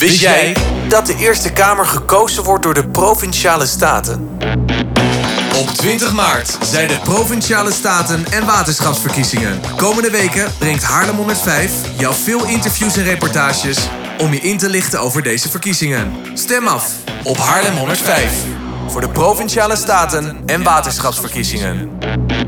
Wist jij dat de Eerste Kamer gekozen wordt door de Provinciale Staten? Op 20 maart zijn de Provinciale Staten en Waterschapsverkiezingen. Komende weken brengt Haarlem 105 jou veel interviews en reportages om je in te lichten over deze verkiezingen. Stem af op Haarlem 105 voor de Provinciale Staten en Waterschapsverkiezingen.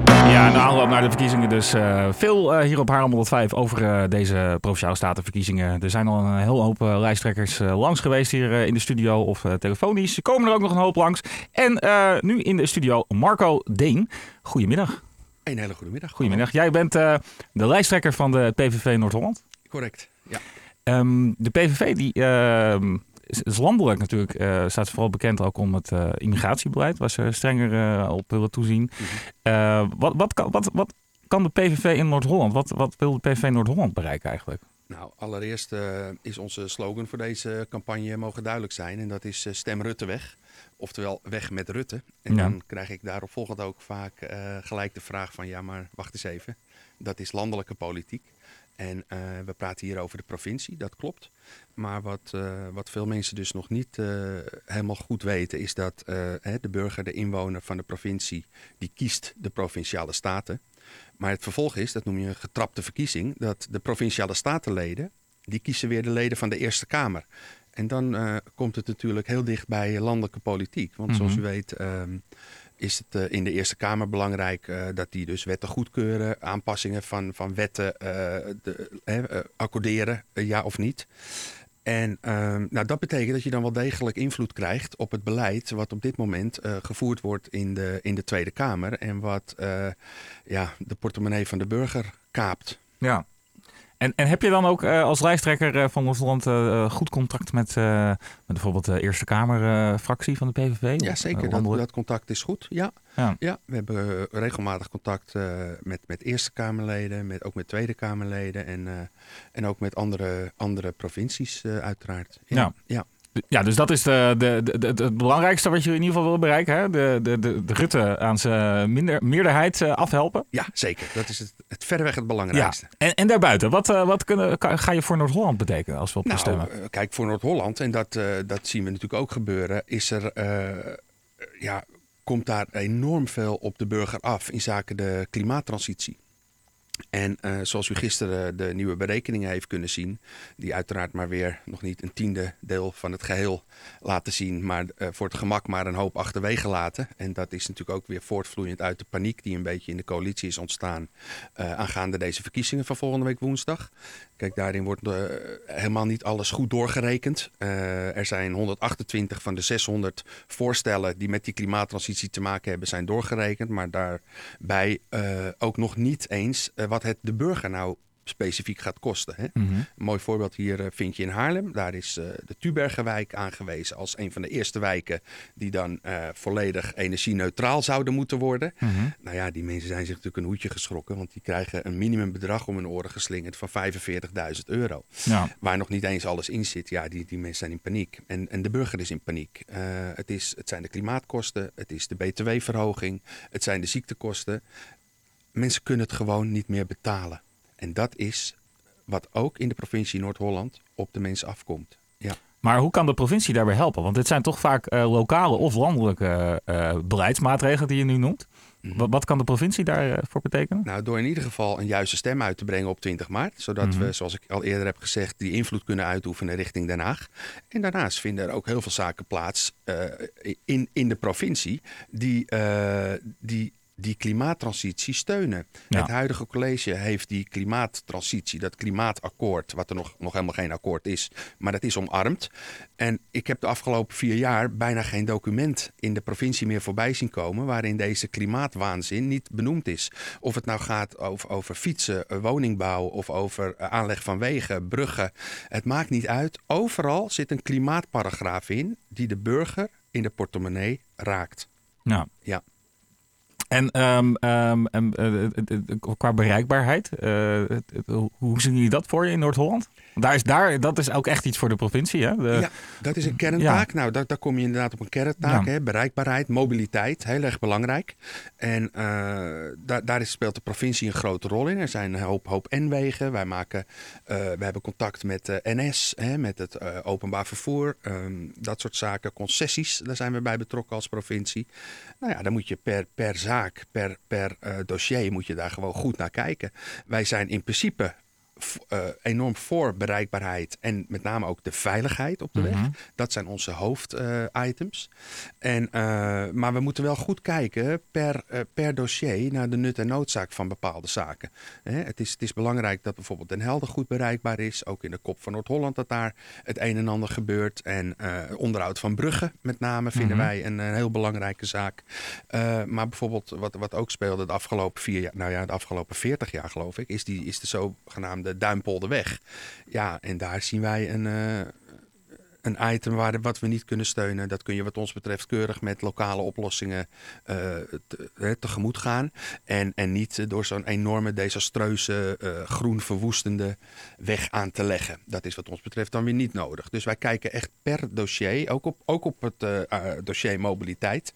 Ja, in de aanloop naar de verkiezingen dus uh, veel uh, hier op Haarlem 105 over uh, deze Provinciale Statenverkiezingen. Er zijn al een heel hoop lijsttrekkers langs geweest hier in de studio of telefonisch. Er komen er ook nog een hoop langs. En nu in de studio Marco Deen. Goedemiddag. Een hele goede middag. Goedemiddag. Jij bent de lijsttrekker van de PVV Noord-Holland. Correct, ja. Um, de PVV die ehm, is landelijk natuurlijk uh, staat vooral bekend ook om het uh, immigratiebeleid, waar ze strenger uh, op willen toezien. Mm wat, wat, kan, wat, wat kan de PVV in Noord-Holland? Wat, wat wil de PVV Noord-Holland bereiken eigenlijk? Nou, allereerst is onze slogan voor deze campagne mogen duidelijk zijn. En dat is stem Rutte weg. Oftewel weg met Rutte. En ja. dan krijg ik daarop volgend ook vaak gelijk de vraag van ja, maar wacht eens even. Dat is landelijke politiek. En uh, we praten hier over de provincie, dat klopt. Maar wat, uh, wat veel mensen dus nog niet uh, helemaal goed weten, is dat hè, de burger, de inwoner van de provincie, die kiest de provinciale staten. Maar het vervolg is, dat noem je een getrapte verkiezing, dat de provinciale statenleden, die kiezen weer de leden van de Eerste Kamer. En dan komt het natuurlijk heel dicht bij landelijke politiek. Want mm -hmm. zoals u weet ehm, is het uh, in de Eerste Kamer belangrijk uh, dat die dus wetten goedkeuren, aanpassingen van, van wetten uh, de, accorderen, ja of niet. En ehm, nou, dat betekent dat je dan wel degelijk invloed krijgt op het beleid wat op dit moment gevoerd wordt in de, in de Tweede Kamer en wat ja, de portemonnee van de burger kaapt. Ja, en, en heb je dan ook uh, als lijsttrekker uh, van ons land uh, goed contact met, met bijvoorbeeld de Eerste Kamerfractie van de PVV? Ja, zeker. Dat, dat, contact is goed. Ja, ja. ja we hebben regelmatig contact met, met Eerste Kamerleden, met, ook met Tweede Kamerleden en, en ook met andere, andere provincies uiteraard. ja. ja. Ja. Dus dat is de, de, de, het belangrijkste wat je in ieder geval wil bereiken. Hè? De, de, de, de Rutte aan zijn minder, meerderheid uh, afhelpen. Ja, zeker. Dat is het, het verreweg het belangrijkste. Ja. En, en daarbuiten, wat, uh, wat kunnen, ga je voor Noord-Holland betekenen als we op nou, stemmen? Uh, kijk, voor Noord-Holland, en dat, dat zien we natuurlijk ook gebeuren, is er, ja, komt daar enorm veel op de burger af in zaken de klimaattransitie. En uh, zoals u gisteren de nieuwe berekeningen heeft kunnen zien, die uiteraard maar weer nog niet een tiende deel van het geheel laten zien, maar uh, voor het gemak maar een hoop achterwege laten. En dat is natuurlijk ook weer voortvloeiend uit de paniek die een beetje in de coalitie is ontstaan uh, aangaande deze verkiezingen van volgende week woensdag. Kijk, daarin wordt helemaal niet alles goed doorgerekend. er zijn 128 van de 600 voorstellen die met die klimaattransitie te maken hebben, zijn doorgerekend, maar daarbij ook nog niet eens wat het de burger nou specifiek gaat kosten. Hè? Mm -hmm. Een mooi voorbeeld hier uh, vind je in Haarlem. Daar is uh, de Tubergenwijk aangewezen als een van de eerste wijken die dan uh, volledig energie-neutraal zouden moeten worden. Mm -hmm. Nou ja, die mensen zijn zich natuurlijk een hoedje geschrokken, want die krijgen een minimumbedrag om hun oren geslingerd van 45.000 euro. Ja. Waar nog niet eens alles in zit. Ja, die, die mensen zijn in paniek. En, en de burger is in paniek. het, is, het zijn de klimaatkosten, het is de btw-verhoging, het zijn de ziektekosten mensen kunnen het gewoon niet meer betalen. En dat is wat ook in de provincie Noord-Holland op de mensen afkomt. Ja. Maar hoe kan de provincie daarbij helpen? Want dit zijn toch vaak uh, lokale of landelijke uh, beleidsmaatregelen die je nu noemt. Mm -hmm. Wat kan de provincie daarvoor uh, betekenen? Nou, door in ieder geval een juiste stem uit te brengen op 20 maart. Zodat mm -hmm. we, zoals ik al eerder heb gezegd, die invloed kunnen uitoefenen richting Den Haag. En daarnaast vinden er ook heel veel zaken plaats in, in de provincie die, die die klimaattransitie steunen. Ja. Het huidige college heeft die klimaattransitie, dat klimaatakkoord, wat er nog, nog helemaal geen akkoord is, maar dat is omarmd. En ik heb de afgelopen vier jaar bijna geen document in de provincie meer voorbij zien komen waarin deze klimaatwaanzin niet benoemd is. Of het nou gaat over, over fietsen, woningbouw of over aanleg van wegen, bruggen. Het maakt niet uit. Overal zit een klimaatparagraaf in die de burger in de portemonnee raakt. Nou. Ja. En ehm, ehm, eh, eh, eh, qua bereikbaarheid, hoe- zien jullie dat voor je in Noord-Holland? Daar is, daar, dat is ook echt iets voor de provincie, hè? De- ja, dat is een kerntaak. Nou, daar, daar kom je inderdaad op een kerntaak. Ja. Hè? Bereikbaarheid, mobiliteit, heel erg belangrijk. En eh, daar, daar is, speelt de provincie een grote rol in. Er zijn een hoop, hoop N-wegen. Wij maken, eh, we hebben contact met de NS, hè, met het openbaar vervoer. ehm, dat soort zaken, concessies, daar zijn we bij betrokken als provincie. Nou ja, dan moet je per, per zaak, per, per eh, dossier, moet je daar gewoon goed naar kijken. Wij zijn in principe eh, enorm voor bereikbaarheid en met name ook de veiligheid op de weg. Dat zijn onze hoofditems. en, eh, maar we moeten wel goed kijken per, eh, per dossier naar de nut en noodzaak van bepaalde zaken. Hè, het, is, het is belangrijk dat bijvoorbeeld Den Helder goed bereikbaar is. Ook in de kop van Noord-Holland dat daar het een en ander gebeurt. En onderhoud van bruggen met name vinden wij een, een heel belangrijke zaak. Maar bijvoorbeeld wat, wat ook speelde de afgelopen vier jaar, nou ja, de afgelopen 40 jaar geloof ik, is, die, is de zogenaamde Duimpolderweg. Ja, en daar zien wij een, eh, een item waar, wat we niet kunnen steunen. Dat kun je wat ons betreft keurig met lokale oplossingen eh, tegemoet gaan. En, en niet eh, door zo'n enorme, desastreuze, eh, groen verwoestende weg aan te leggen. Dat is wat ons betreft dan weer niet nodig. Dus wij kijken echt per dossier, ook op, ook op het dossier mobiliteit,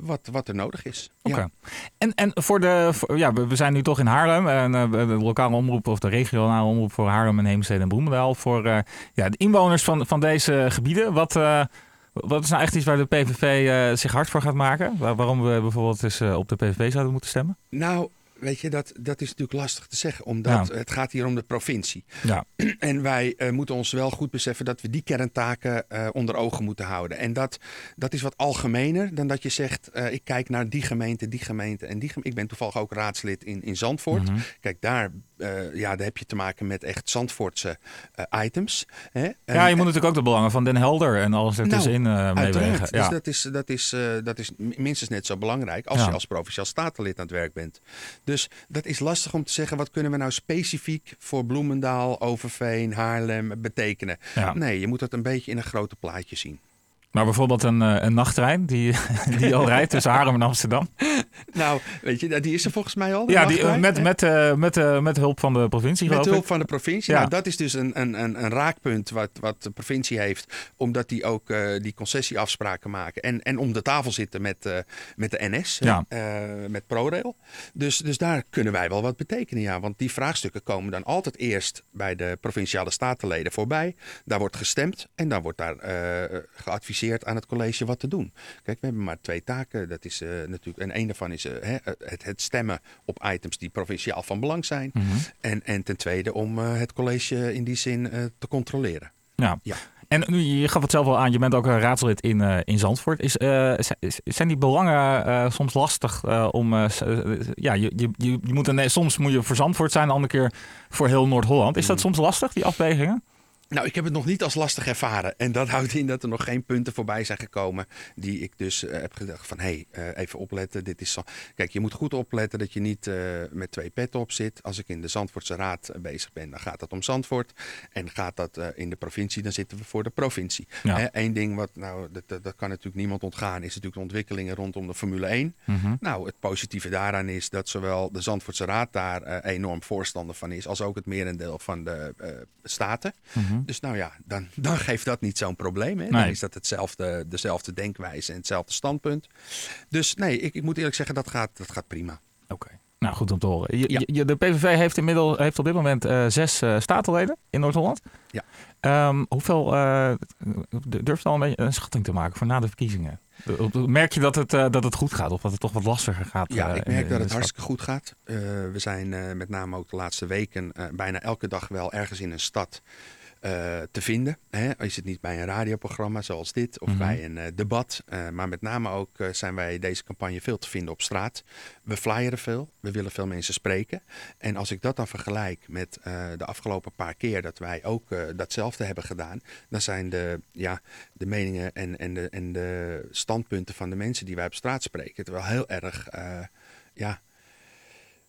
wat, wat er nodig is. Oké. Ja. En, en voor de, ja, we we zijn nu toch in Haarlem. En de lokale omroep of de regionale omroep voor Haarlem en Heemstede en Bloemendaal. Voor ja, de inwoners van, van deze gebieden. Wat, eh, wat is nou echt iets waar de PVV eh, zich hard voor gaat maken? Waar- waarom we bijvoorbeeld eens eh, op de PVV zouden moeten stemmen? Nou, weet je, dat, dat is natuurlijk lastig te zeggen, omdat Ja. het gaat hier om de provincie. Ja, En wij eh, moeten ons wel goed beseffen dat we die kerntaken eh, onder ogen moeten houden. En dat, dat is wat algemener dan dat je zegt: eh, ik kijk naar die gemeente, die gemeente en die gemeente. Ik ben toevallig ook raadslid in, in Zandvoort. Kijk, daar, eh, ja, daar heb je te maken met echt Zandvoortse eh, items. Hè? ja En- je moet natuurlijk ook de belangen van Den Helder en alles ertussenin eh Uiteraard. meewegen. Dus Ja. dat is, dat, is, dat is minstens net zo belangrijk als Ja. je als provinciaal statenlid aan het werk bent. Dus dat is lastig om te zeggen, wat kunnen we nou specifiek voor Bloemendaal, Overveen, Haarlem betekenen? Ja. Nee, je moet het een beetje in een grote plaatje zien. Maar bijvoorbeeld een, een nachttrein die, die al rijdt tussen Haarlem en Amsterdam. Nou, weet je, die is er volgens mij al. Ja, die, eh, met, met, eh, met, eh, met hulp van de provincie Met hulp ik. van de provincie. Ja. Nou, dat is dus een, een, een, een raakpunt wat, wat de provincie heeft. Omdat die ook die concessieafspraken maken. En, en om de tafel zitten met, met de NS. Ja. met ProRail. Dus, dus daar kunnen wij wel wat betekenen. Ja. Want die vraagstukken komen dan altijd eerst bij de provinciale statenleden voorbij. Daar wordt gestemd. En dan wordt daar geadviseerd aan het college wat te doen. Kijk, we hebben maar twee taken. Dat is natuurlijk. En één daarvan eh, hè, het, het stemmen op items die provinciaal van belang zijn. Mhm. En, en ten tweede om eh, het college in die zin eh, te controleren. Ja. Ja. En nu, je gaf het zelf al aan, je bent ook een raadslid in, eh, in Zandvoort. Is, eh, zijn die belangen eh, soms lastig eh, om... eh, eh, ja, je, je, je moet een, soms moet je voor Zandvoort zijn, de andere keer voor heel Noord-Holland. Is dat Mm. soms lastig, die afwegingen? Nou, ik heb het nog niet als lastig ervaren. En dat houdt in dat er nog geen punten voorbij zijn gekomen. die ik dus eh, heb gedacht: van hé, hey, eh, even opletten. Dit is zo. Kijk, je moet goed opletten dat je niet eh, met twee petten op zit. Als ik in de Zandvoortse Raad bezig ben, dan gaat dat om Zandvoort. En gaat dat in de provincie, dan zitten we voor de provincie. Ja. Eén ding wat, nou, dat, dat, kan natuurlijk niemand ontgaan, is natuurlijk de ontwikkelingen rondom de Formule 1. Mhm. Nou, het positieve daaraan is dat zowel de Zandvoortse Raad daar enorm voorstander van is, als ook het merendeel van de eh, staten. Dus nou ja, dan, dan geeft dat niet zo'n probleem. Hè? Dan Nee. is dat hetzelfde, dezelfde denkwijze en hetzelfde standpunt. Dus nee, ik, ik moet eerlijk zeggen, dat gaat, dat gaat prima. Oké. Nou, goed om te horen. Je, Ja. je- de PVV heeft inmiddels heeft op dit moment eh, zes eh, statenleden in Noord-Holland. Ja. Ehm, hoeveel uh, durft al een beetje een schatting te maken voor na de verkiezingen? Eh, Merk je dat het, eh, dat het goed gaat of dat het toch wat lastiger gaat? Ja, eh, ik merk dat het hartstikke goed gaat. Eh, we zijn eh, met name ook de laatste weken eh, bijna elke dag wel ergens in een stad eh, te vinden. Hè? Is het niet bij een radioprogramma zoals dit of Mhm. bij een eh, debat. Eh, maar met name ook zijn wij deze campagne veel te vinden op straat. We flyeren veel, we willen veel mensen spreken. En als ik dat dan vergelijk met de afgelopen paar keer dat wij ook datzelfde hebben gedaan, dan zijn de, ja, de meningen en, en, de, en de standpunten van de mensen die wij op straat spreken het wel heel erg. ja,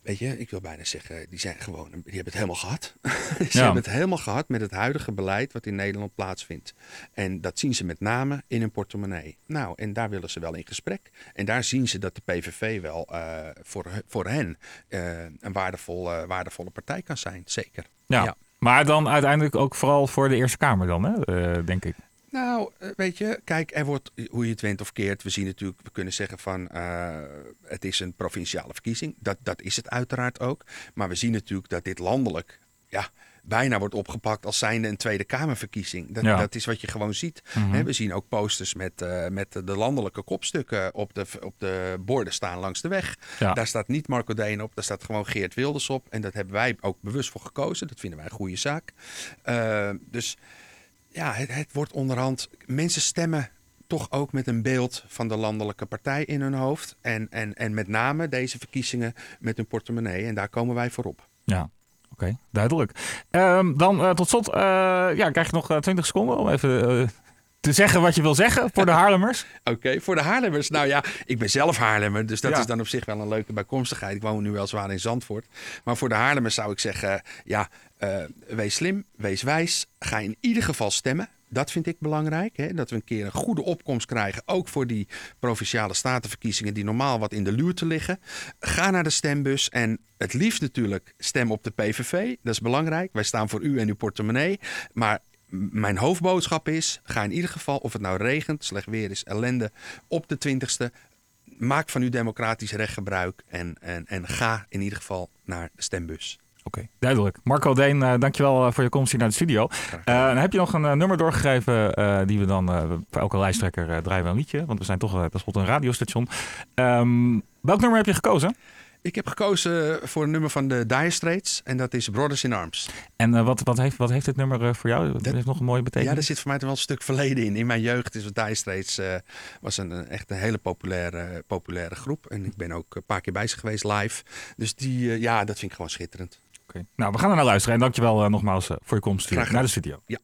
weet je, ik wil bijna zeggen, die zijn gewoon, die hebben het helemaal gehad. ze hebben het helemaal gehad met het huidige beleid wat in Nederland plaatsvindt. En dat zien ze met name in hun portemonnee. Nou, en daar willen ze wel in gesprek. En daar zien ze dat de PVV wel uh, voor, voor hen uh, een waardevolle, waardevolle partij kan zijn, zeker. Ja. ja. Maar dan uiteindelijk ook vooral voor de Eerste Kamer dan, hè? Uh, denk ik. Nou, weet je, kijk, er wordt, hoe je het went of keert, we zien natuurlijk, we kunnen zeggen van, uh, het is een provinciale verkiezing. Dat, dat is het uiteraard ook. Maar we zien natuurlijk dat dit landelijk, ja, bijna wordt opgepakt als zijnde een Tweede Kamerverkiezing. Dat, ja. dat is wat je gewoon ziet. Mm -hmm. we zien ook posters met, uh, met de landelijke kopstukken op de, op de borden staan langs de weg. Ja. Daar staat niet Marco Deen op, daar staat gewoon Geert Wilders op. En dat hebben wij ook bewust voor gekozen. Dat vinden wij een goede zaak. Uh, dus ja, het, het wordt onderhand. Mensen stemmen toch ook met een beeld van de landelijke partij in hun hoofd. En, en, en met name deze verkiezingen met hun portemonnee. En daar komen wij voor op. Ja, oké, duidelijk. Um, dan uh, tot slot, uh, ja, krijg je nog uh, 20 seconden om even te zeggen wat je wil zeggen voor de Haarlemmers? Oké, okay, voor de Haarlemmers. Nou ja, ik ben zelf Haarlemmer, dus dat ja. is dan op zich wel een leuke bijkomstigheid. Ik woon nu wel zwaar in Zandvoort. Maar voor de Haarlemmers zou ik zeggen, ja, uh, wees slim, wees wijs. Ga in ieder geval stemmen. Dat vind ik belangrijk. Hè? Dat we een keer een goede opkomst krijgen. Ook voor die provinciale statenverkiezingen die normaal wat in de luwte liggen. Ga naar de stembus en het liefst natuurlijk stem op de PVV. Dat is belangrijk. Wij staan voor u en uw portemonnee. Maar mijn hoofdboodschap is: ga in ieder geval, of het nou regent, slecht weer is, ellende, op de 20ste. Maak van uw democratisch recht gebruik en, en, en ga in ieder geval naar de stembus. Oké, okay, duidelijk. Marco Deen, uh, dankjewel voor je komst hier naar de studio. Uh, dan heb je nog een uh, nummer doorgegeven die we dan voor elke lijsttrekker draaien we een liedje. Want we zijn toch tenslotte een radiostation. Um, welk nummer heb je gekozen? Ik heb gekozen voor een nummer van de Dire Straits en dat is Brothers in Arms. En uh, wat, wat, heeft, wat heeft dit nummer uh, voor jou? Dat heeft nog een mooie betekenis. Ja, er zit voor mij wel een stuk verleden in. In mijn jeugd is het Dire Straits uh, was een, een, echt een hele populaire, populaire groep. En ik ben ook een paar keer bij ze geweest live. Dus die, ja, dat vind ik gewoon schitterend. Oké. Okay. Nou, we gaan er naar luisteren. En dankjewel nogmaals voor je komst hier naar de studio. Ja.